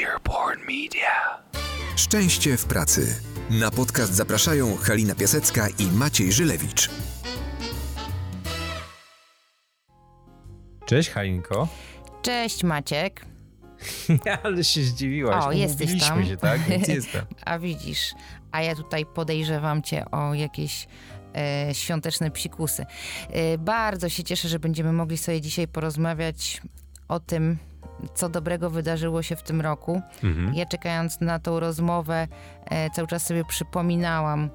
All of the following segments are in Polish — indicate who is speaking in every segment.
Speaker 1: Earborn Media.
Speaker 2: Szczęście w pracy. Na podcast zapraszają Halina Piasecka i Maciej Żylewicz.
Speaker 3: Cześć Halinko.
Speaker 4: Cześć Maciek.
Speaker 3: Ale się zdziwiłaś.
Speaker 4: O, jesteś tam.
Speaker 3: się, tak? Więc jestem.
Speaker 4: A widzisz, a ja tutaj podejrzewam cię o jakieś e, świąteczne psikusy. E, bardzo się cieszę, że będziemy mogli sobie dzisiaj porozmawiać o tym, co dobrego wydarzyło się w tym roku.
Speaker 3: Mhm.
Speaker 4: Ja czekając na tą rozmowę, e, cały czas sobie przypominałam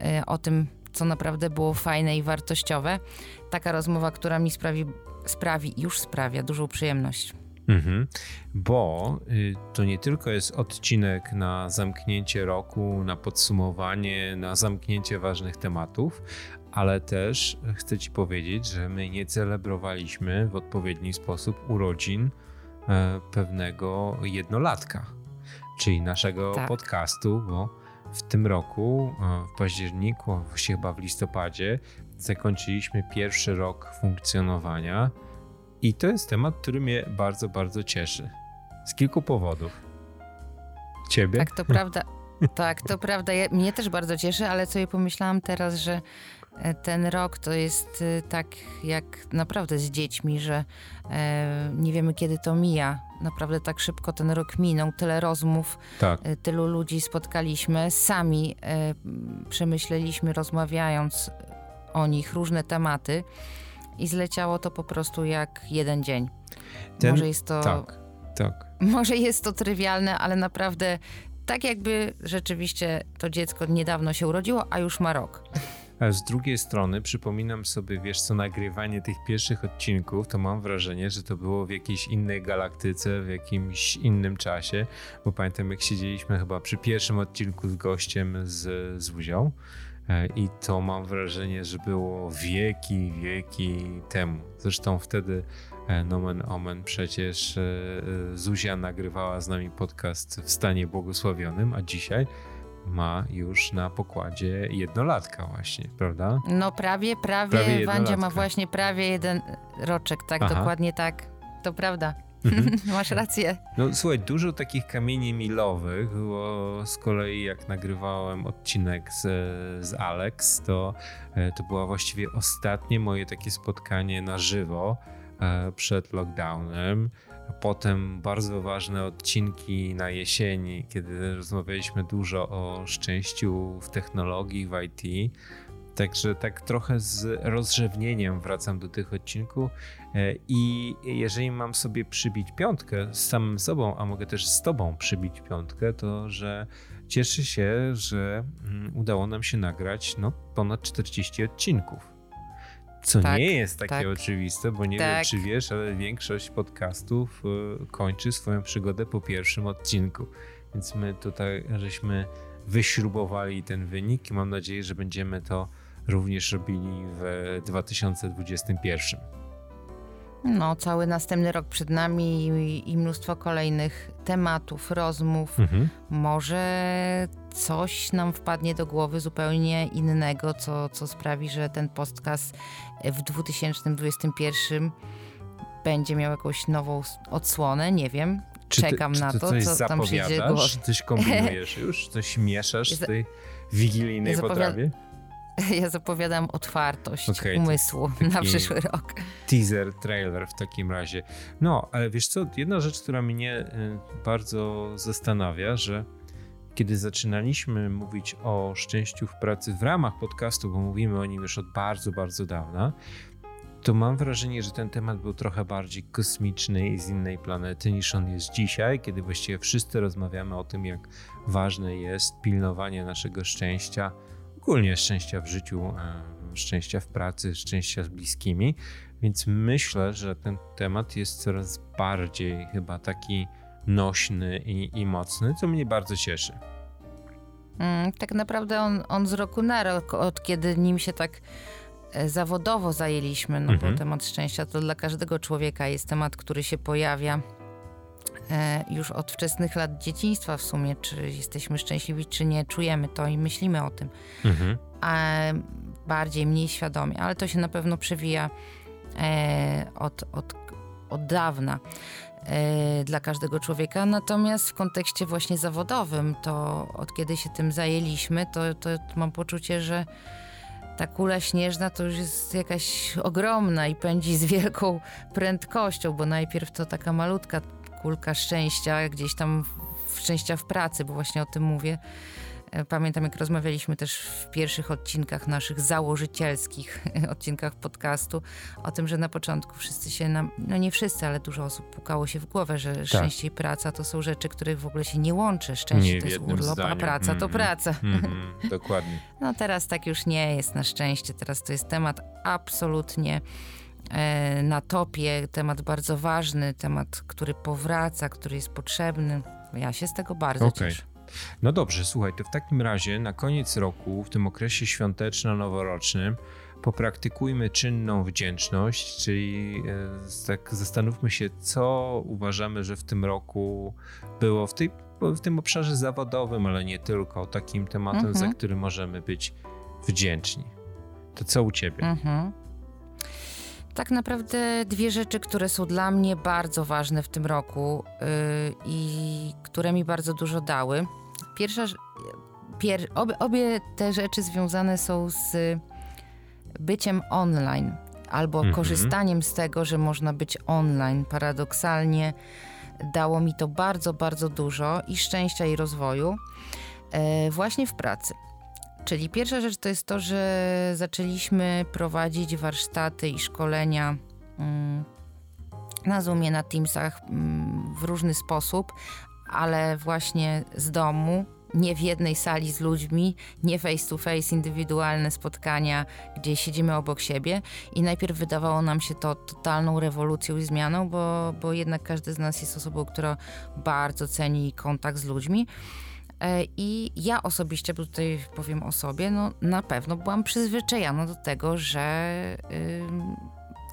Speaker 4: e, o tym, co naprawdę było fajne i wartościowe. Taka rozmowa, która mi sprawi, sprawi już sprawia dużą przyjemność.
Speaker 3: Mhm. Bo y, to nie tylko jest odcinek na zamknięcie roku, na podsumowanie, na zamknięcie ważnych tematów, ale też chcę Ci powiedzieć, że my nie celebrowaliśmy w odpowiedni sposób urodzin pewnego jednolatka, czyli naszego
Speaker 4: Tak.
Speaker 3: podcastu, bo w tym roku, e, w październiku, właściwie chyba w listopadzie, zakończyliśmy pierwszy rok funkcjonowania. I to jest temat, który mnie bardzo, bardzo cieszy. Z kilku powodów. Ciebie?
Speaker 4: Tak, to prawda. Tak, to prawda. Ja, mnie też bardzo cieszy, ale sobie pomyślałam teraz, że e, ten rok to jest e, tak jak naprawdę z dziećmi, że e, nie wiemy kiedy to mija. Naprawdę tak szybko ten rok minął, tyle rozmów,
Speaker 3: Tak.
Speaker 4: e, tylu ludzi spotkaliśmy, sami e, przemyśleliśmy, rozmawiając o nich różne tematy i zleciało to po prostu jak jeden dzień.
Speaker 3: Ten-
Speaker 4: Może jest to
Speaker 3: Tak, tak.
Speaker 4: może jest to trywialne, ale naprawdę tak jakby rzeczywiście to dziecko niedawno się urodziło, a już ma rok.
Speaker 3: A z drugiej strony przypominam sobie, wiesz co, nagrywanie tych pierwszych odcinków, to mam wrażenie, że to było w jakiejś innej galaktyce, w jakimś innym czasie, bo pamiętam jak siedzieliśmy chyba przy pierwszym odcinku z gościem z Zuzią e, i to mam wrażenie, że było wieki, wieki temu. Zresztą wtedy e, nomen omen przecież e, Zuzia nagrywała z nami podcast w stanie błogosławionym, a dzisiaj ma już na pokładzie jednolatka właśnie, prawda?
Speaker 4: No prawie, prawie,
Speaker 3: Prawie
Speaker 4: Wandzia ma właśnie prawie jeden roczek, tak,
Speaker 3: Aha.
Speaker 4: dokładnie tak. To prawda.
Speaker 3: Mhm.
Speaker 4: Masz rację.
Speaker 3: No słuchaj, dużo takich kamieni milowych, bo z kolei jak nagrywałem odcinek z, z Alex, to, e, to było właściwie ostatnie moje takie spotkanie na żywo przed lockdownem. Potem bardzo ważne odcinki na jesieni, kiedy rozmawialiśmy dużo o szczęściu w technologii, w IT. Także tak trochę z rozrzewnieniem wracam do tych odcinków E, I jeżeli mam sobie przybić piątkę z samym sobą, a mogę też z tobą przybić piątkę, to że cieszę się, że mm, udało nam się nagrać no, ponad 40 odcinków. Co
Speaker 4: Tak,
Speaker 3: nie jest takie
Speaker 4: tak.
Speaker 3: oczywiste, bo nie wiem,
Speaker 4: Tak.
Speaker 3: czy wiesz, ale większość podcastów y, kończy swoją przygodę po pierwszym odcinku. Więc my tutaj żeśmy wyśrubowali ten wynik i mam nadzieję, że będziemy to również robili w 2021.
Speaker 4: No, cały następny rok przed nami i, i mnóstwo kolejnych tematów, rozmów.
Speaker 3: Mhm.
Speaker 4: Może coś nam wpadnie do głowy zupełnie innego, co, co sprawi, że ten podcast w 2021 będzie miał jakąś nową odsłonę, nie wiem.
Speaker 3: Czy ty-
Speaker 4: Czekam
Speaker 3: czy
Speaker 4: na
Speaker 3: ty
Speaker 4: to,
Speaker 3: coś
Speaker 4: co tam przyjdzie.
Speaker 3: Czy coś kombinujesz już? Coś mieszasz w tej wigilijnej
Speaker 4: ja
Speaker 3: potrawie?
Speaker 4: Ja zapowiadam otwartość
Speaker 3: to
Speaker 4: umysłu na przyszły rok.
Speaker 3: Teaser, trailer w takim razie. No, ale wiesz co, jedna rzecz, która mnie y, bardzo zastanawia, że kiedy zaczynaliśmy mówić o szczęściu w pracy w ramach podcastu, bo mówimy o nim już od bardzo, bardzo dawna, to mam wrażenie, że ten temat był trochę bardziej kosmiczny i z innej planety niż on jest dzisiaj, kiedy właściwie wszyscy rozmawiamy o tym, jak ważne jest pilnowanie naszego szczęścia, ogólnie szczęścia w życiu, e, szczęścia w pracy, szczęścia z bliskimi. Więc myślę, że ten temat jest coraz bardziej chyba taki nośny i, i mocny, co mnie bardzo cieszy.
Speaker 4: Mm, tak naprawdę on, on z roku na rok, od kiedy nim się tak e, zawodowo zajęliśmy, no
Speaker 3: Mhm.
Speaker 4: bo temat szczęścia to dla każdego człowieka jest temat, który się pojawia e, już od wczesnych lat dzieciństwa w sumie, czy jesteśmy szczęśliwi, czy nie, czujemy to i myślimy o tym.
Speaker 3: Mhm.
Speaker 4: a bardziej, mniej świadomie, ale to się na pewno przewija e, od, od, od dawna. E, dla każdego człowieka. Natomiast w kontekście właśnie zawodowym, to od kiedy się tym zajęliśmy, to, to mam poczucie, że ta kula śnieżna to już jest jakaś ogromna i pędzi z wielką prędkością, bo najpierw to taka malutka kulka szczęścia, gdzieś tam szczęścia w pracy, bo właśnie o tym mówię. Pamiętam, jak rozmawialiśmy też w pierwszych odcinkach naszych założycielskich odcinkach podcastu o tym, że na początku wszyscy się, nam, no nie wszyscy, ale dużo osób pukało się w głowę, że tak. szczęście i praca to są rzeczy, których w ogóle się nie łączy. Szczęście
Speaker 3: nie
Speaker 4: to jest urlop, zdaniu. a praca mm, to praca.
Speaker 3: Mm, dokładnie.
Speaker 4: No teraz tak już nie jest na szczęście. Teraz to jest temat absolutnie e, na topie, temat bardzo ważny, temat, który powraca, który jest potrzebny. Ja się z tego bardzo okay. cieszę.
Speaker 3: No dobrze, słuchaj, to w takim razie na koniec roku, w tym okresie świąteczno-noworocznym, popraktykujmy czynną wdzięczność, czyli e, tak zastanówmy się, co uważamy, że w tym roku było w, tej, w tym obszarze zawodowym, ale nie tylko, takim tematem, mhm. za który możemy być wdzięczni. To co u ciebie? Mhm.
Speaker 4: Tak naprawdę dwie rzeczy, które są dla mnie bardzo ważne w tym roku yy, i które mi bardzo dużo dały. Pierwsza, pier, obie, obie te rzeczy związane są z byciem online albo mhm. korzystaniem z tego, że można być online. Paradoksalnie dało mi to bardzo, bardzo dużo i szczęścia, i rozwoju e, właśnie w pracy. Czyli pierwsza rzecz to jest to, że zaczęliśmy prowadzić warsztaty i szkolenia mm, na Zoomie, na Teamsach mm, w różny sposób, ale właśnie z domu, nie w jednej sali z ludźmi, nie face to face, indywidualne spotkania, gdzie siedzimy obok siebie. I najpierw wydawało nam się to totalną rewolucją i zmianą, bo, bo jednak każdy z nas jest osobą, która bardzo ceni kontakt z ludźmi. E, I ja osobiście, bo tutaj powiem o sobie, no na pewno byłam przyzwyczajona do tego, że y,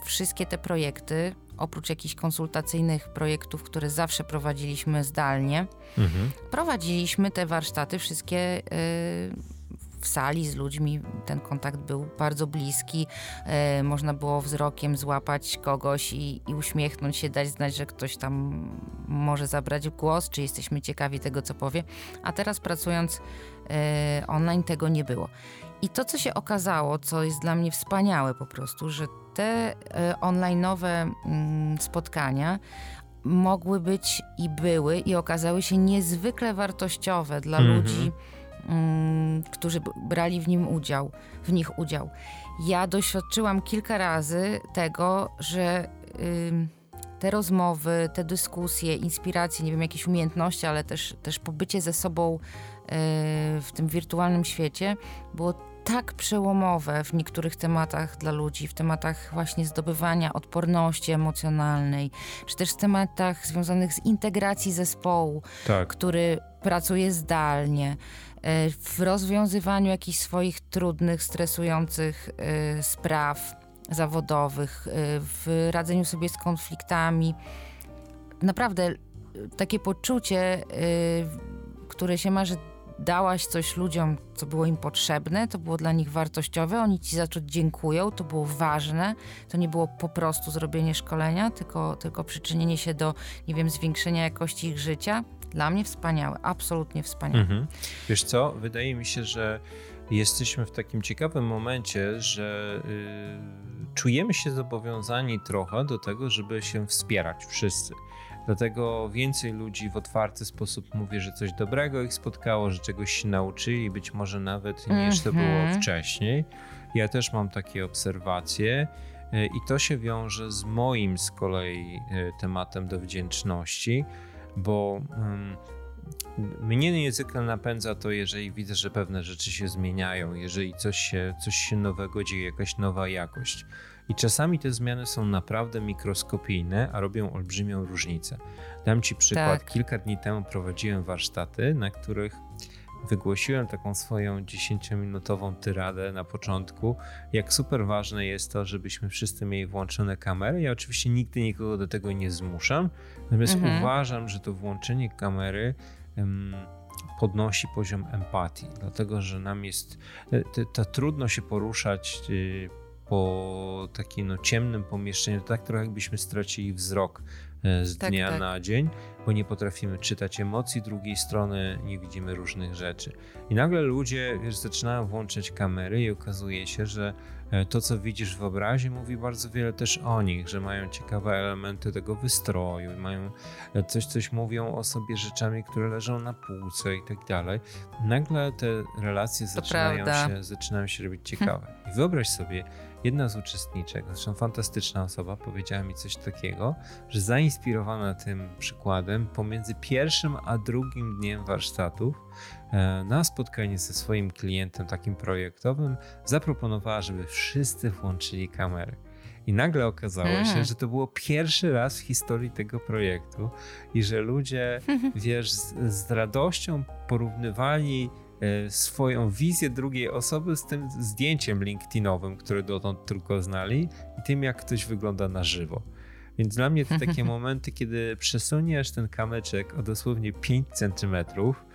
Speaker 4: wszystkie te projekty, oprócz jakichś konsultacyjnych projektów, które zawsze prowadziliśmy zdalnie, mhm. prowadziliśmy te warsztaty wszystkie y, w sali z ludźmi ten kontakt był bardzo bliski. E, można było wzrokiem złapać kogoś i, i, uśmiechnąć się, dać znać, że ktoś tam może zabrać głos, czy jesteśmy ciekawi tego, co powie. A teraz pracując e, online tego nie było. I to, co się okazało, co jest dla mnie wspaniałe po prostu, że te e, online'owe mm, spotkania mogły być i były i okazały się niezwykle wartościowe dla mm -hmm. ludzi, Mm, którzy brali w nim udział, w nich udział. Ja doświadczyłam kilka razy tego, że te rozmowy, te dyskusje, inspiracje, nie wiem, jakieś umiejętności, ale też, też pobycie ze sobą y, w tym wirtualnym świecie było tak przełomowe w niektórych tematach dla ludzi, w tematach właśnie zdobywania odporności emocjonalnej, czy też w tematach związanych z integracji zespołu, tak. który pracuje zdalnie. E, w rozwiązywaniu jakichś swoich trudnych, stresujących e, spraw zawodowych, e, w radzeniu sobie z konfliktami. Naprawdę takie poczucie, które się ma, że dałaś coś ludziom, co było im potrzebne, to było dla nich wartościowe, oni ci za to dziękują, to było ważne, to nie było po prostu zrobienie szkolenia, tylko, tylko przyczynienie się do, nie wiem, zwiększenia jakości ich życia. Dla mnie wspaniałe, absolutnie wspaniałe. Mhm.
Speaker 3: Wiesz co, wydaje mi się, że jesteśmy w takim ciekawym momencie, że yy, czujemy się zobowiązani trochę do tego, żeby się wspierać wszyscy. Dlatego więcej ludzi w otwarty sposób mówi, że coś dobrego ich spotkało, że czegoś się nauczyli, być może nawet niż to było mhm. wcześniej. Ja też mam takie obserwacje. Y, I to się wiąże z moim z kolei y, tematem do wdzięczności, bo um, mnie niezwykle napędza to, jeżeli widzę, że pewne rzeczy się zmieniają, jeżeli coś się, coś się nowego dzieje, jakaś nowa jakość. I czasami te zmiany są naprawdę mikroskopijne, a robią olbrzymią różnicę. Dam Ci przykład. Tak. Kilka dni temu prowadziłem warsztaty, na których wygłosiłem taką swoją 10-minutową tyradę na początku, jak super ważne jest to, żebyśmy wszyscy mieli włączone kamery. Ja oczywiście nigdy nikogo do tego nie zmuszam, natomiast mhm. uważam, że to włączenie kamery um, podnosi poziom empatii, dlatego że nam jest ta, ta trudno się poruszać y, po takim no, ciemnym pomieszczeniu, tak trochę jakbyśmy stracili wzrok e, z
Speaker 4: Tak,
Speaker 3: dnia
Speaker 4: tak.
Speaker 3: na dzień, bo nie potrafimy czytać emocji drugiej strony, nie widzimy różnych rzeczy. I nagle ludzie wiesz, zaczynają włączać kamery i okazuje się, że e, to, co widzisz w obrazie, mówi bardzo wiele też o nich, że mają ciekawe elementy tego wystroju, mają e, coś, coś mówią o sobie rzeczami, które leżą na półce i tak dalej. Nagle te relacje zaczynają
Speaker 4: prawda.
Speaker 3: się, zaczynają się robić ciekawe. I wyobraź sobie, jedna z uczestniczek, zresztą fantastyczna osoba, powiedziała mi coś takiego, że zainspirowana tym przykładem, pomiędzy pierwszym a drugim dniem warsztatów, e, na spotkanie ze swoim klientem takim projektowym, zaproponowała, żeby wszyscy włączyli kamery. I nagle okazało się,
Speaker 4: Mm.
Speaker 3: że to było pierwszy raz w historii tego projektu i że ludzie, wiesz, z, z radością porównywali swoją wizję drugiej osoby z tym zdjęciem LinkedInowym, które dotąd tylko znali i tym, jak ktoś wygląda na żywo. Więc dla mnie to takie momenty, kiedy przesuniesz ten kamyczek o dosłownie 5 centymetrów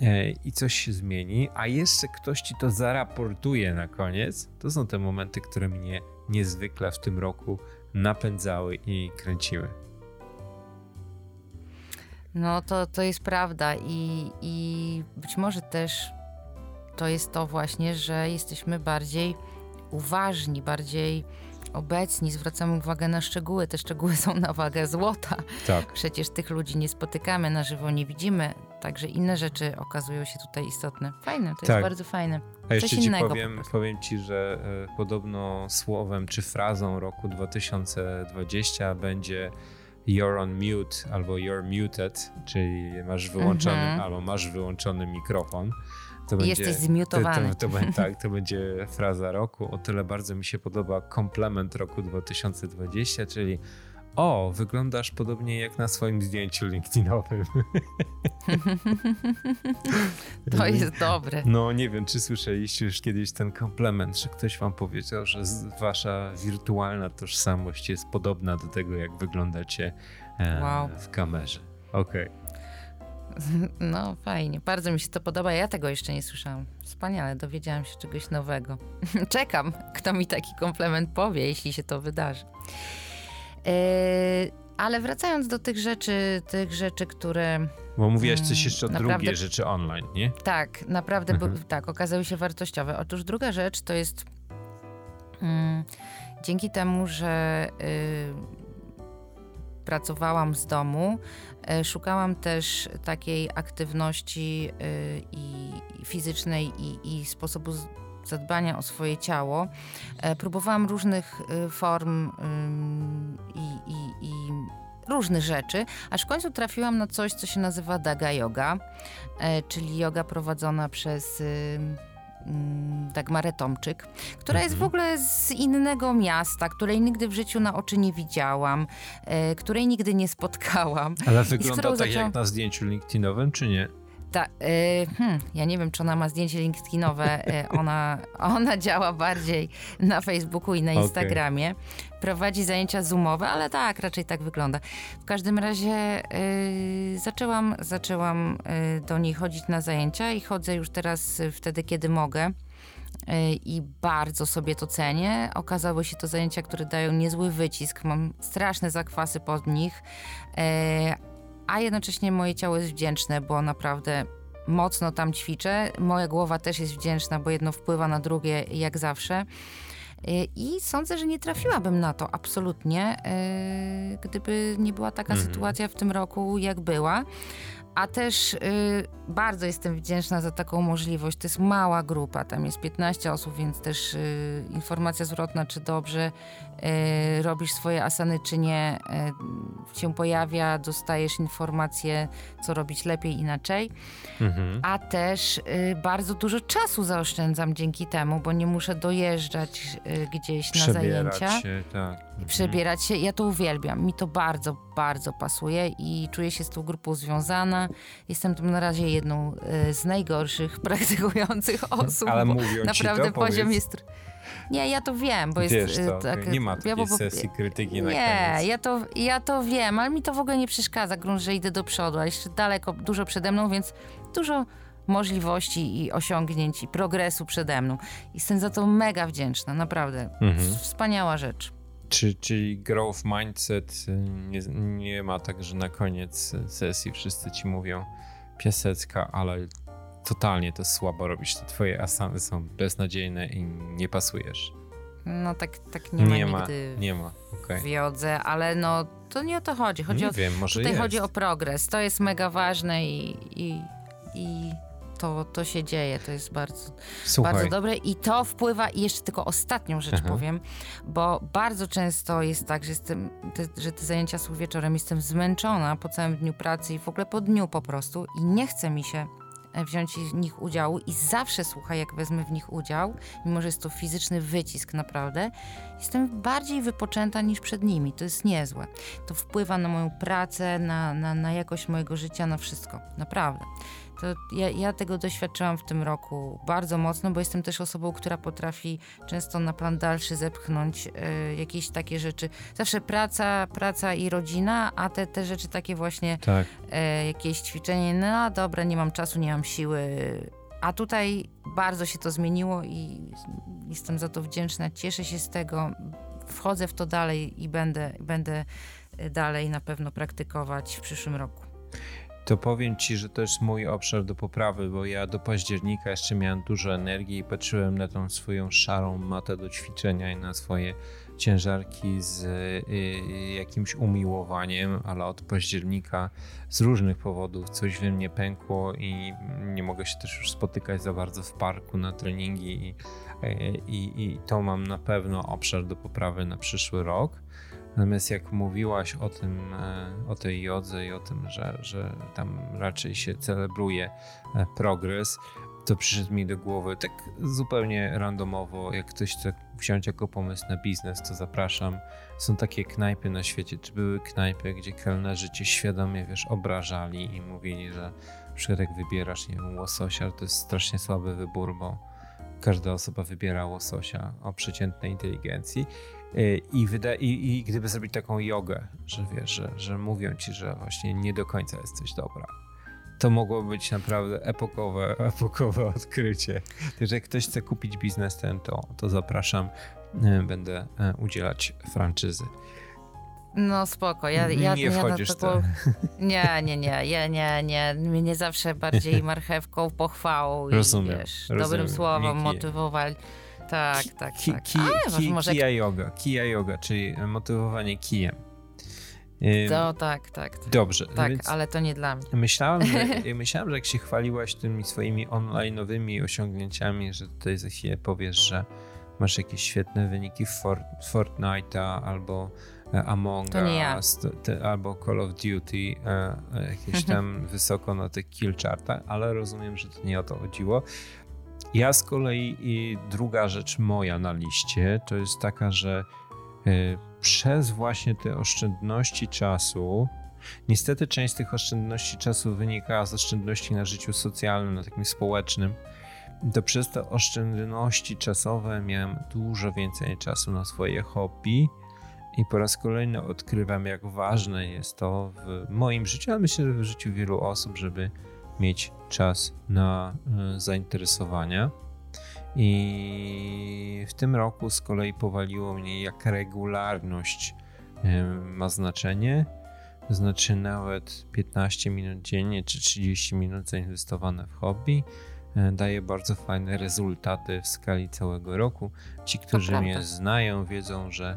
Speaker 3: e, i coś się zmieni, a jeszcze ktoś ci to zaraportuje na koniec, to są te momenty, które mnie niezwykle w tym roku napędzały i kręciły.
Speaker 4: No to, to jest prawda i, i być może też to jest to właśnie, że jesteśmy bardziej uważni, bardziej obecni, zwracamy uwagę na szczegóły. Te szczegóły są na wagę złota.
Speaker 3: Tak.
Speaker 4: Przecież tych ludzi nie spotykamy na żywo, nie widzimy, także inne rzeczy okazują się tutaj istotne. Fajne, to
Speaker 3: Tak.
Speaker 4: jest bardzo fajne.
Speaker 3: A jeszcze
Speaker 4: Coś
Speaker 3: ci powiem, powiem ci, że e, podobno słowem czy frazą roku 2020 będzie you're on mute albo you're muted, czyli masz wyłączony
Speaker 4: Mhm.
Speaker 3: albo masz wyłączony mikrofon. To
Speaker 4: Jesteś
Speaker 3: To,
Speaker 4: zmiutowany.
Speaker 3: to, to, będzie- tak, to będzie fraza roku. O tyle bardzo mi się podoba komplement roku 2020, czyli o, wyglądasz podobnie jak na swoim zdjęciu LinkedInowym.
Speaker 4: To jest dobre.
Speaker 3: No nie wiem, czy słyszeliście już kiedyś ten komplement, że ktoś wam powiedział, że wasza wirtualna tożsamość jest podobna do tego, jak wyglądacie e,
Speaker 4: Wow.
Speaker 3: w kamerze. Okej.
Speaker 4: No fajnie, bardzo mi się to podoba. Ja tego jeszcze nie słyszałam. Wspaniale, dowiedziałam się czegoś nowego. Czekam, kto mi taki komplement powie, jeśli się to wydarzy. Yy, ale wracając do tych rzeczy, tych rzeczy, które
Speaker 3: Bo mówiłaś coś
Speaker 4: Mm,
Speaker 3: jeszcze o
Speaker 4: naprawdę-
Speaker 3: drugiej rzeczy online, nie?
Speaker 4: tak naprawdę
Speaker 3: Mhm.
Speaker 4: by, tak, okazały się wartościowe. Otóż druga rzecz to jest mm, dzięki temu, że y, pracowałam z domu, y, szukałam też takiej aktywności y, i, fizycznej i, i sposobu zadbania o swoje ciało. E, próbowałam różnych y, form i, i, i różnych rzeczy, aż w końcu trafiłam na coś, co się nazywa Daga Yoga, e, czyli yoga prowadzona przez y, Dagmarę Tomczyk, która jest w
Speaker 3: Mhm.
Speaker 4: ogóle z innego miasta, której nigdy w życiu na oczy nie widziałam, e, której nigdy nie spotkałam.
Speaker 3: Ale wygląda tak
Speaker 4: zaczęłam-
Speaker 3: jak na zdjęciu LinkedInowym, czy nie?
Speaker 4: Ta, e, hmm, ja nie wiem, czy ona ma zdjęcie LinkedInowe. E, ona, ona działa bardziej na Facebooku i na. Instagramie. Prowadzi zajęcia zoomowe, ale tak, raczej tak wygląda. W każdym razie e, zaczęłam, zaczęłam e, do niej chodzić na zajęcia i chodzę już teraz e, wtedy, kiedy mogę. E, I bardzo sobie to cenię. Okazały się to zajęcia, które dają niezły wycisk. Mam straszne zakwasy pod nich. A jednocześnie moje ciało jest wdzięczne, bo naprawdę mocno tam ćwiczę. Moja głowa też jest wdzięczna, bo jedno wpływa na drugie, jak zawsze. Y, I sądzę, że nie trafiłabym na to absolutnie, y, gdyby nie była taka
Speaker 3: Mhm.
Speaker 4: sytuacja w tym roku, jak była. A też y, bardzo jestem wdzięczna za taką możliwość. To jest mała grupa, tam jest 15 osób, więc też y, informacja zwrotna, czy dobrze y, robisz swoje asany, czy nie, się pojawia, dostajesz informacje, co robić lepiej, inaczej.
Speaker 3: Mhm.
Speaker 4: A też bardzo dużo czasu zaoszczędzam dzięki temu, bo nie muszę dojeżdżać gdzieś na
Speaker 3: Przebierać
Speaker 4: zajęcia.
Speaker 3: się, tak. Mhm.
Speaker 4: Przebierać się, ja to uwielbiam. Mi to bardzo, bardzo pasuje i czuję się z tą grupą związana. Jestem tam na razie jedną y, z najgorszych praktykujących osób.
Speaker 3: Ale
Speaker 4: bo
Speaker 3: mówią ci
Speaker 4: naprawdę
Speaker 3: to,
Speaker 4: poziom
Speaker 3: powiedz.
Speaker 4: jest. Nie, ja to wiem, bo jest
Speaker 3: Wiesz
Speaker 4: y,
Speaker 3: to,
Speaker 4: tak.
Speaker 3: nie ma
Speaker 4: ja
Speaker 3: takiej
Speaker 4: po-
Speaker 3: sesji krytyki na
Speaker 4: nie,
Speaker 3: koniec.
Speaker 4: ja to, ja to wiem, ale mi to w ogóle nie przeszkadza, grunt, że idę do przodu, ale jeszcze daleko, dużo przede mną, więc dużo możliwości i osiągnięć i progresu przede mną. Jestem za to mega wdzięczna, naprawdę.
Speaker 3: Mhm.
Speaker 4: Wspaniała rzecz.
Speaker 3: Czy, czyli growth mindset y, nie, nie ma tak, że na koniec sesji wszyscy ci mówią piasecka, ale totalnie to słabo robisz. Te twoje asany są beznadziejne i nie pasujesz.
Speaker 4: No tak, tak nie ma
Speaker 3: nie ma,
Speaker 4: nigdy
Speaker 3: nie ma. Okay.
Speaker 4: w jodze, ale no to nie o to chodzi. chodzi
Speaker 3: nie
Speaker 4: o,
Speaker 3: wiem, może
Speaker 4: tutaj
Speaker 3: jest.
Speaker 4: chodzi o progres. To jest mega ważne i, i, i to, to się dzieje. To jest bardzo,
Speaker 3: Słuchaj,
Speaker 4: bardzo dobre i to wpływa, i jeszcze tylko ostatnią rzecz
Speaker 3: Aha.
Speaker 4: powiem, bo bardzo często jest tak, że, jestem, te, że te zajęcia są wieczorem, jestem zmęczona po całym dniu pracy i w ogóle po dniu po prostu i nie chce mi się e, wziąć w nich udziału i zawsze słuchaj, jak wezmę w nich udział, mimo że jest to fizyczny wycisk naprawdę, jestem bardziej wypoczęta niż przed nimi. To jest niezłe. To wpływa na moją pracę, na, na, na jakość mojego życia, na wszystko. Naprawdę. To ja, ja tego doświadczyłam w tym roku bardzo mocno, bo jestem też osobą, która potrafi często na plan dalszy zepchnąć e, jakieś takie rzeczy. Zawsze praca, praca i rodzina, a te, te rzeczy takie właśnie
Speaker 3: tak.
Speaker 4: e, jakieś ćwiczenie, no dobra, nie mam czasu, nie mam siły. A tutaj bardzo się to zmieniło i jestem za to wdzięczna, cieszę się z tego, wchodzę w to dalej i będę, będę dalej na pewno praktykować w przyszłym roku.
Speaker 3: To powiem ci, że to jest mój obszar do poprawy, bo ja do października jeszcze miałem dużo energii i patrzyłem na tą swoją szarą matę do ćwiczenia i na swoje ciężarki z y, jakimś umiłowaniem, ale od października z różnych powodów coś we mnie pękło i nie mogę się też już spotykać za bardzo w parku na treningi i, i, i to mam na pewno obszar do poprawy na przyszły rok. Natomiast jak mówiłaś o tym, e, o tej jodze i o tym, że, że tam raczej się celebruje e, progres, to przyszedł mi do głowy tak zupełnie randomowo, jak ktoś chce wziąć jako pomysł na biznes, to zapraszam. Są takie knajpy na świecie, czy były knajpy, gdzie kelnerzy cię świadomie, wiesz, obrażali i mówili, że na przykład jak wybierasz, nie wiem, łososia, to jest strasznie słaby wybór, bo każda osoba wybiera łososia o przeciętnej inteligencji. I, wyda- i, I gdyby zrobić taką jogę, że wiesz, że, że mówią ci, że właśnie nie do końca jesteś dobra, to mogło być naprawdę epokowe, epokowe odkrycie. Także jak ktoś chce kupić biznes ten, to, to zapraszam. Będę udzielać franczyzy.
Speaker 4: No spoko, ja, ja,
Speaker 3: nie
Speaker 4: ja
Speaker 3: wchodzisz
Speaker 4: taką... Nie, nie, nie, ja nie, nie, mnie zawsze bardziej marchewką, pochwałą i
Speaker 3: Rozumiem,
Speaker 4: wiesz,
Speaker 3: rozumiem.
Speaker 4: dobrym słowem motywowali. Tak, tak,
Speaker 3: Ki,
Speaker 4: tak.
Speaker 3: ki,
Speaker 4: A,
Speaker 3: ki,
Speaker 4: może
Speaker 3: Kia yoga, kia yoga, czyli motywowanie kijem.
Speaker 4: To tak, tak. Tak,
Speaker 3: Dobrze,
Speaker 4: tak
Speaker 3: więc
Speaker 4: ale to nie dla mnie.
Speaker 3: myślałem, że, ja myślałem, że jak się chwaliłaś tymi swoimi online'owymi osiągnięciami, że tutaj za chwilę powiesz, że masz jakieś świetne wyniki w Fort, Fortnite'a albo e, Among
Speaker 4: ja.
Speaker 3: Us, te- albo Call of Duty, e, e, jakieś tam wysoko na tych kill chartach, ale rozumiem, że to nie o to chodziło. Ja z kolei i druga rzecz moja na liście to jest taka, że e, przez właśnie te oszczędności czasu, niestety część z tych oszczędności czasu wynika z oszczędności na życiu socjalnym, na takim społecznym, to przez te oszczędności czasowe miałem dużo więcej czasu na swoje hobby i po raz kolejny odkrywam, jak ważne jest to w moim życiu, ale myślę, że w życiu wielu osób, żeby mieć czas na y, zainteresowania. I w tym roku z kolei powaliło mnie, jak regularność y, ma znaczenie. To znaczy nawet 15 minut dziennie czy 30 minut zainwestowane w hobby y, daje bardzo fajne rezultaty w skali całego roku. Ci, którzy mnie znają, wiedzą, że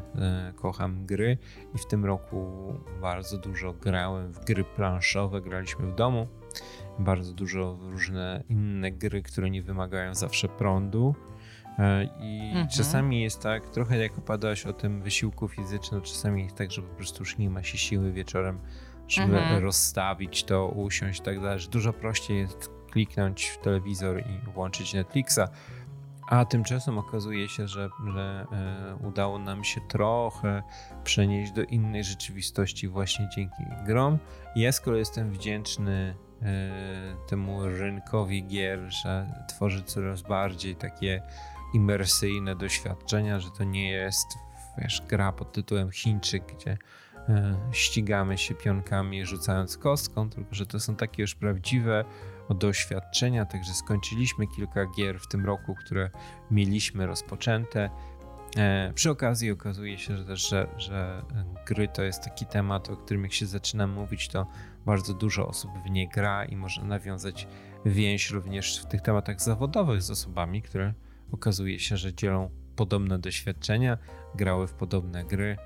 Speaker 3: kocham gry i w tym roku bardzo dużo grałem w gry planszowe, graliśmy w domu bardzo dużo różne inne gry, które nie wymagają zawsze prądu. E, I
Speaker 4: Mhm.
Speaker 3: czasami jest tak, trochę jak opowiadałaś o tym wysiłku fizycznym, czasami jest tak, że po prostu już nie ma się siły wieczorem, żeby
Speaker 4: Mhm.
Speaker 3: rozstawić to, usiąść i tak dalej. że Dużo prościej jest kliknąć w telewizor i włączyć Netflixa. A tymczasem okazuje się, że, że e, udało nam się trochę przenieść do innej rzeczywistości właśnie dzięki grom. Ja z kolei jestem wdzięczny temu rynkowi gier, że tworzy coraz bardziej takie imersyjne doświadczenia, że to nie jest wiesz, gra pod tytułem Chińczyk, gdzie e, ścigamy się pionkami rzucając kostką, tylko że to są takie już prawdziwe doświadczenia, także skończyliśmy kilka gier w tym roku, które mieliśmy rozpoczęte. E, przy okazji okazuje się, że, że, że gry to jest taki temat, o którym jak się zaczyna mówić, to bardzo dużo osób w nie gra i może nawiązać więź również w tych tematach zawodowych z osobami, które okazuje się, że dzielą podobne doświadczenia, grały w podobne gry.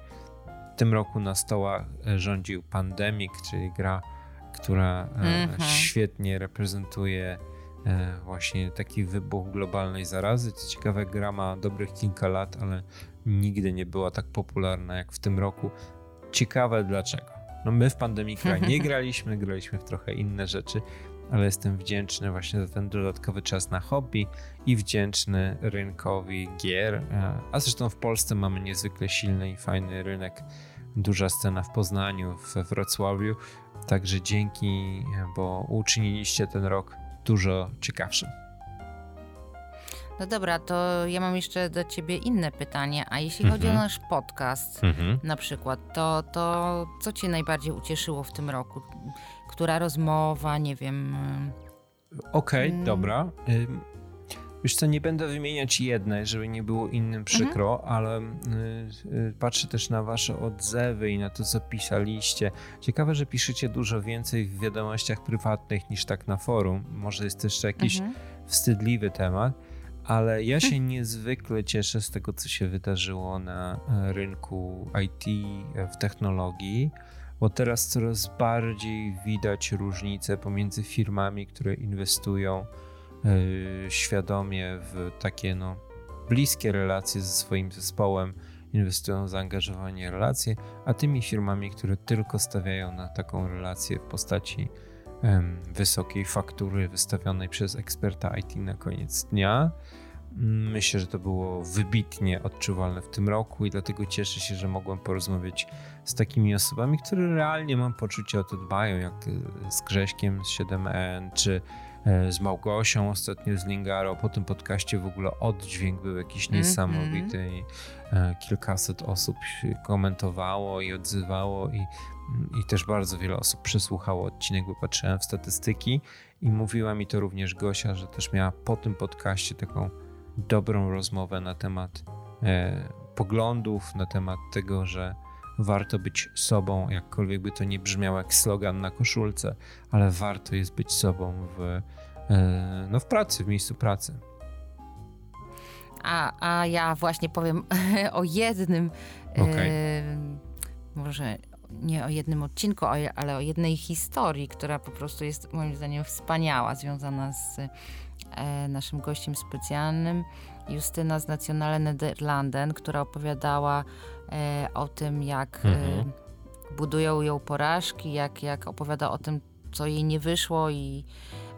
Speaker 3: W tym roku na stołach rządził Pandemic, czyli gra, która mm-hmm. świetnie reprezentuje E, właśnie taki wybuch globalnej zarazy. Co ciekawe, gra ma dobrych kilka lat, ale nigdy nie była tak popularna jak w tym roku. Ciekawe dlaczego. No my w pandemii nie graliśmy, graliśmy w trochę inne rzeczy, ale jestem wdzięczny właśnie za ten dodatkowy czas na hobby i wdzięczny rynkowi gier. E, a zresztą w Polsce mamy niezwykle silny i fajny rynek. Duża scena w Poznaniu, we Wrocławiu. Także dzięki, bo uczyniliście ten rok dużo ciekawszym.
Speaker 4: No dobra, to ja mam jeszcze do ciebie inne pytanie. A jeśli mhm. chodzi o nasz podcast mhm. na przykład, to, to co cię najbardziej ucieszyło w tym roku? Która rozmowa, nie wiem.
Speaker 3: Okej, okay, hmm. dobra. Wiesz co, nie będę wymieniać jednej, żeby nie było innym przykro, mhm. ale y, y, patrzę też na wasze odzewy i na to, co pisaliście. Ciekawe, że piszecie dużo więcej w wiadomościach prywatnych niż tak na forum. Może jest też jakiś mhm. wstydliwy temat, ale ja się niezwykle cieszę z tego, co się wydarzyło na e, rynku IT e, w technologii bo teraz coraz bardziej widać różnice pomiędzy firmami, które inwestują świadomie w takie no, bliskie relacje ze swoim zespołem, inwestują w zaangażowanie relacje, a tymi firmami, które tylko stawiają na taką relację w postaci wysokiej faktury wystawionej przez eksperta IT na koniec dnia. Myślę, że to było wybitnie odczuwalne w tym roku i dlatego cieszę się, że mogłem porozmawiać z takimi osobami, które realnie mam poczucie o to dbają, jak z Grześkiem z 7N, czy z Małgosią, ostatnio z Lingaro. Po tym podcaście w ogóle oddźwięk był jakiś mhm. niesamowity i e, kilkaset osób komentowało i odzywało i, i też bardzo wiele osób przesłuchało odcinek, bo patrzyłem w statystyki i mówiła mi to również Gosia, że też miała po tym podcaście taką dobrą rozmowę na temat e, poglądów, na temat tego, że warto być sobą, jakkolwiek by to nie brzmiało jak slogan na koszulce, ale warto jest być sobą w, e, no, w pracy, w miejscu pracy.
Speaker 4: A, a ja właśnie powiem o jednym, okay. e, może nie o jednym odcinku, ale o jednej historii, która po prostu jest moim zdaniem wspaniała, związana z e, naszym gościem specjalnym, Justyna z Nationale Nederlanden, która opowiadała e, o tym, jak e, mhm. budują ją porażki, jak, jak opowiada o tym, co jej nie wyszło i,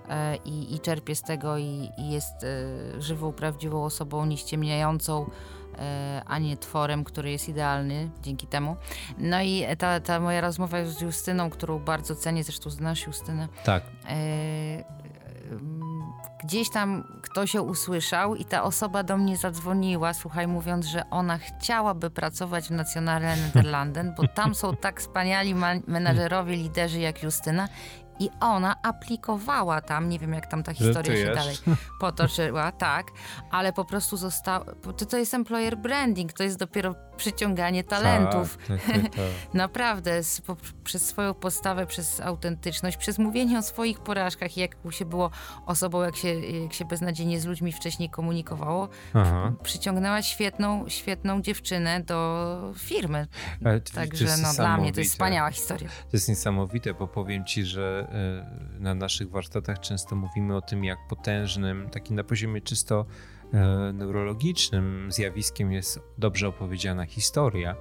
Speaker 4: e, i, i czerpie z tego i, i jest e, żywą, prawdziwą osobą, nieściemniającą e, a nie tworem, który jest idealny dzięki temu. No i ta, ta moja rozmowa z Justyną, którą bardzo cenię, zresztą znasz Justynę.
Speaker 3: Tak.
Speaker 4: E, gdzieś tam ktoś ją usłyszał i ta osoba do mnie zadzwoniła, słuchaj, mówiąc, że ona chciałaby pracować w Nationale Nederlanden, bo tam są tak wspaniali menadżerowie, liderzy jak Justyna i ona aplikowała tam, nie wiem jak tam ta historia się dalej potoczyła, tak, ale po prostu została, to, to jest employer branding, to jest dopiero przyciąganie talentów. Tak, tak, tak, tak. Naprawdę, z, po, przez swoją postawę, przez autentyczność, przez mówienie o swoich porażkach i jak się było osobą, jak się, jak się beznadziejnie z ludźmi wcześniej komunikowało, Aha. przyciągnęła świetną, świetną dziewczynę do firmy. Także no, dla mnie to jest wspaniała historia. To
Speaker 3: jest niesamowite, bo powiem ci, że e, na naszych warsztatach często mówimy o tym, jak potężnym, takim na poziomie czysto E, neurologicznym zjawiskiem jest dobrze opowiedziana historia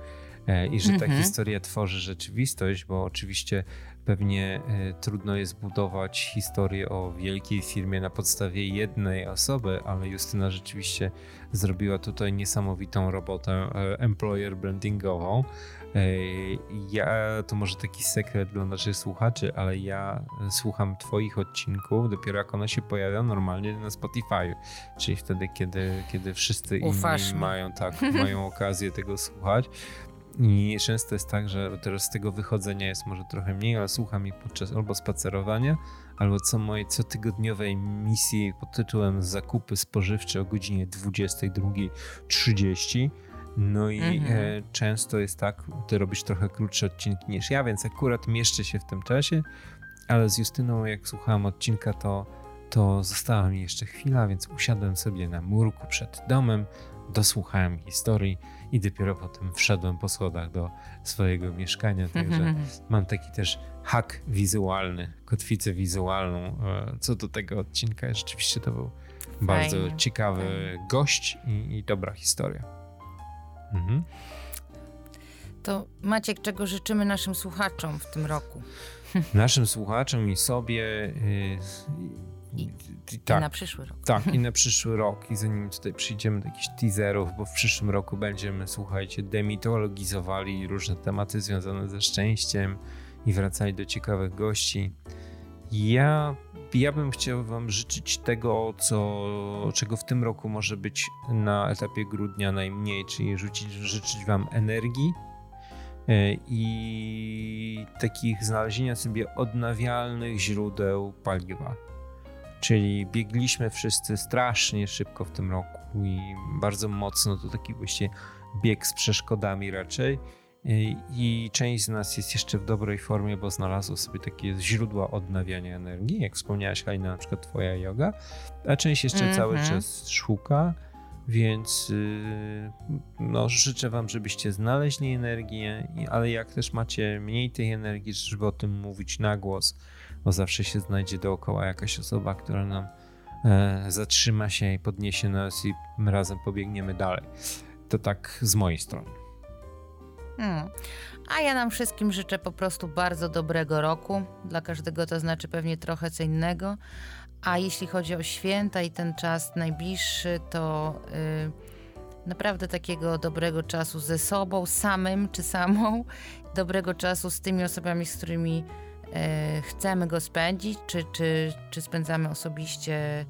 Speaker 3: e, i że ta mhm. historia tworzy rzeczywistość, bo oczywiście pewnie e, trudno jest budować historię o wielkiej firmie na podstawie jednej osoby, ale Justyna rzeczywiście zrobiła tutaj niesamowitą robotę employer brandingową. Ja, to może taki sekret dla naszych słuchaczy, ale ja słucham Twoich odcinków dopiero jak one się pojawią normalnie na Spotify, czyli wtedy, kiedy, kiedy wszyscy inni mają, tak, mają okazję tego słuchać. I często jest tak, że teraz z tego wychodzenia jest może trochę mniej, ale słucham ich podczas albo spacerowania, albo co mojej cotygodniowej misji pod tytułem Zakupy spożywcze o godzinie 22.30 No i
Speaker 4: Mhm.
Speaker 3: e, często jest tak, ty robisz trochę krótsze odcinki niż ja, więc akurat mieszczę się w tym czasie, ale z Justyną jak słuchałem odcinka, to, to została mi jeszcze chwila, więc usiadłem sobie na murku przed domem, dosłuchałem historii i dopiero potem wszedłem po schodach do swojego mieszkania, także mam taki też hak wizualny, kotwicę wizualną e, co do tego odcinka. Rzeczywiście to był bardzo ciekawy gość i, i dobra historia. Mhm.
Speaker 4: To Maciek, czego życzymy naszym słuchaczom w tym roku?
Speaker 3: Naszym słuchaczom i sobie y, i, i, i,
Speaker 4: I
Speaker 3: tak,
Speaker 4: na przyszły rok.
Speaker 3: tak, i na przyszły rok. I zanim tutaj przyjdziemy do jakichś teaserów, bo w przyszłym roku będziemy, słuchajcie, demitologizowali różne tematy związane ze szczęściem i wracali do ciekawych gości. Ja, ja bym chciał Wam życzyć tego, co, czego w tym roku może być na etapie grudnia najmniej, czyli rzucić, życzyć Wam energii e, i takich znalezienia sobie odnawialnych źródeł paliwa. Czyli biegliśmy wszyscy strasznie szybko w tym roku i bardzo mocno to taki właśnie bieg z przeszkodami raczej. I- I część z nas jest jeszcze w dobrej formie, bo znalazło sobie takie źródła odnawiania energii, jak wspomniałaś Halina, na przykład twoja yoga, a część jeszcze cały
Speaker 4: Mhm.
Speaker 3: czas szuka, więc yy, no, życzę wam, żebyście znaleźli energię, ale jak też macie mniej tej energii, żeby o tym mówić na głos, bo zawsze się znajdzie dookoła jakaś osoba, która nam e, zatrzyma się i podniesie nas i razem pobiegniemy dalej. To tak z mojej strony.
Speaker 4: Hmm. A ja nam wszystkim życzę po prostu bardzo dobrego roku. Dla każdego to znaczy pewnie trochę co innego. A jeśli chodzi o święta i ten czas najbliższy, to y, naprawdę takiego dobrego czasu ze sobą, samym czy samą, dobrego czasu z tymi osobami, z którymi y, chcemy go spędzić, czy, czy, czy spędzamy osobiście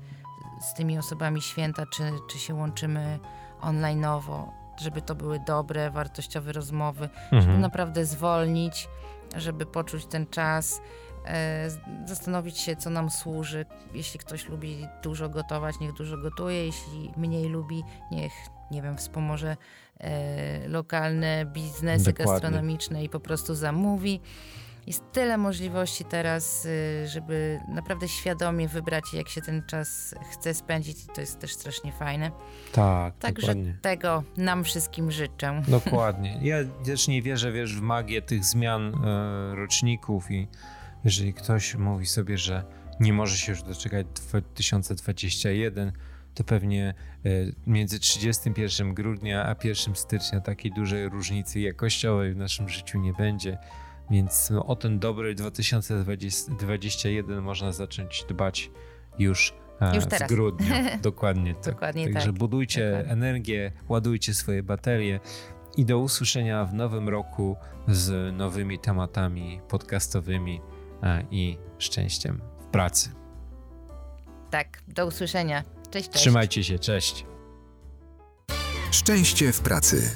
Speaker 4: z tymi osobami święta, czy, czy się łączymy online'owo, żeby to były dobre, wartościowe rozmowy, żeby
Speaker 3: Mhm.
Speaker 4: naprawdę zwolnić, żeby poczuć ten czas, e, zastanowić się, co nam służy. Jeśli ktoś lubi dużo gotować, niech dużo gotuje, jeśli mniej lubi, niech, nie wiem, wspomoże e, lokalne biznesy
Speaker 3: Dokładnie.
Speaker 4: gastronomiczne i po prostu zamówi. Jest tyle możliwości teraz, y, żeby naprawdę świadomie wybrać, jak się ten czas chce spędzić i to jest też strasznie fajne.
Speaker 3: Tak,
Speaker 4: Także
Speaker 3: dokładnie.
Speaker 4: tego nam wszystkim życzę.
Speaker 3: Dokładnie. Ja też nie wierzę, wiesz, w magię tych zmian e, roczników i jeżeli ktoś mówi sobie, że nie może się już doczekać 2021, to pewnie e, między 31 grudnia a 1 stycznia takiej dużej różnicy jakościowej w naszym życiu nie będzie. Więc o ten dobry 2021 można zacząć dbać już, e,
Speaker 4: Już
Speaker 3: w
Speaker 4: teraz.
Speaker 3: grudnia. Dokładnie tak.
Speaker 4: Dokładnie
Speaker 3: Także
Speaker 4: tak.
Speaker 3: budujcie
Speaker 4: Dokładnie.
Speaker 3: energię, ładujcie swoje baterie i do usłyszenia w nowym roku z nowymi tematami podcastowymi e, i szczęściem w pracy.
Speaker 4: Tak, do usłyszenia. Cześć, cześć.
Speaker 3: Trzymajcie się, cześć.
Speaker 2: Szczęście w pracy.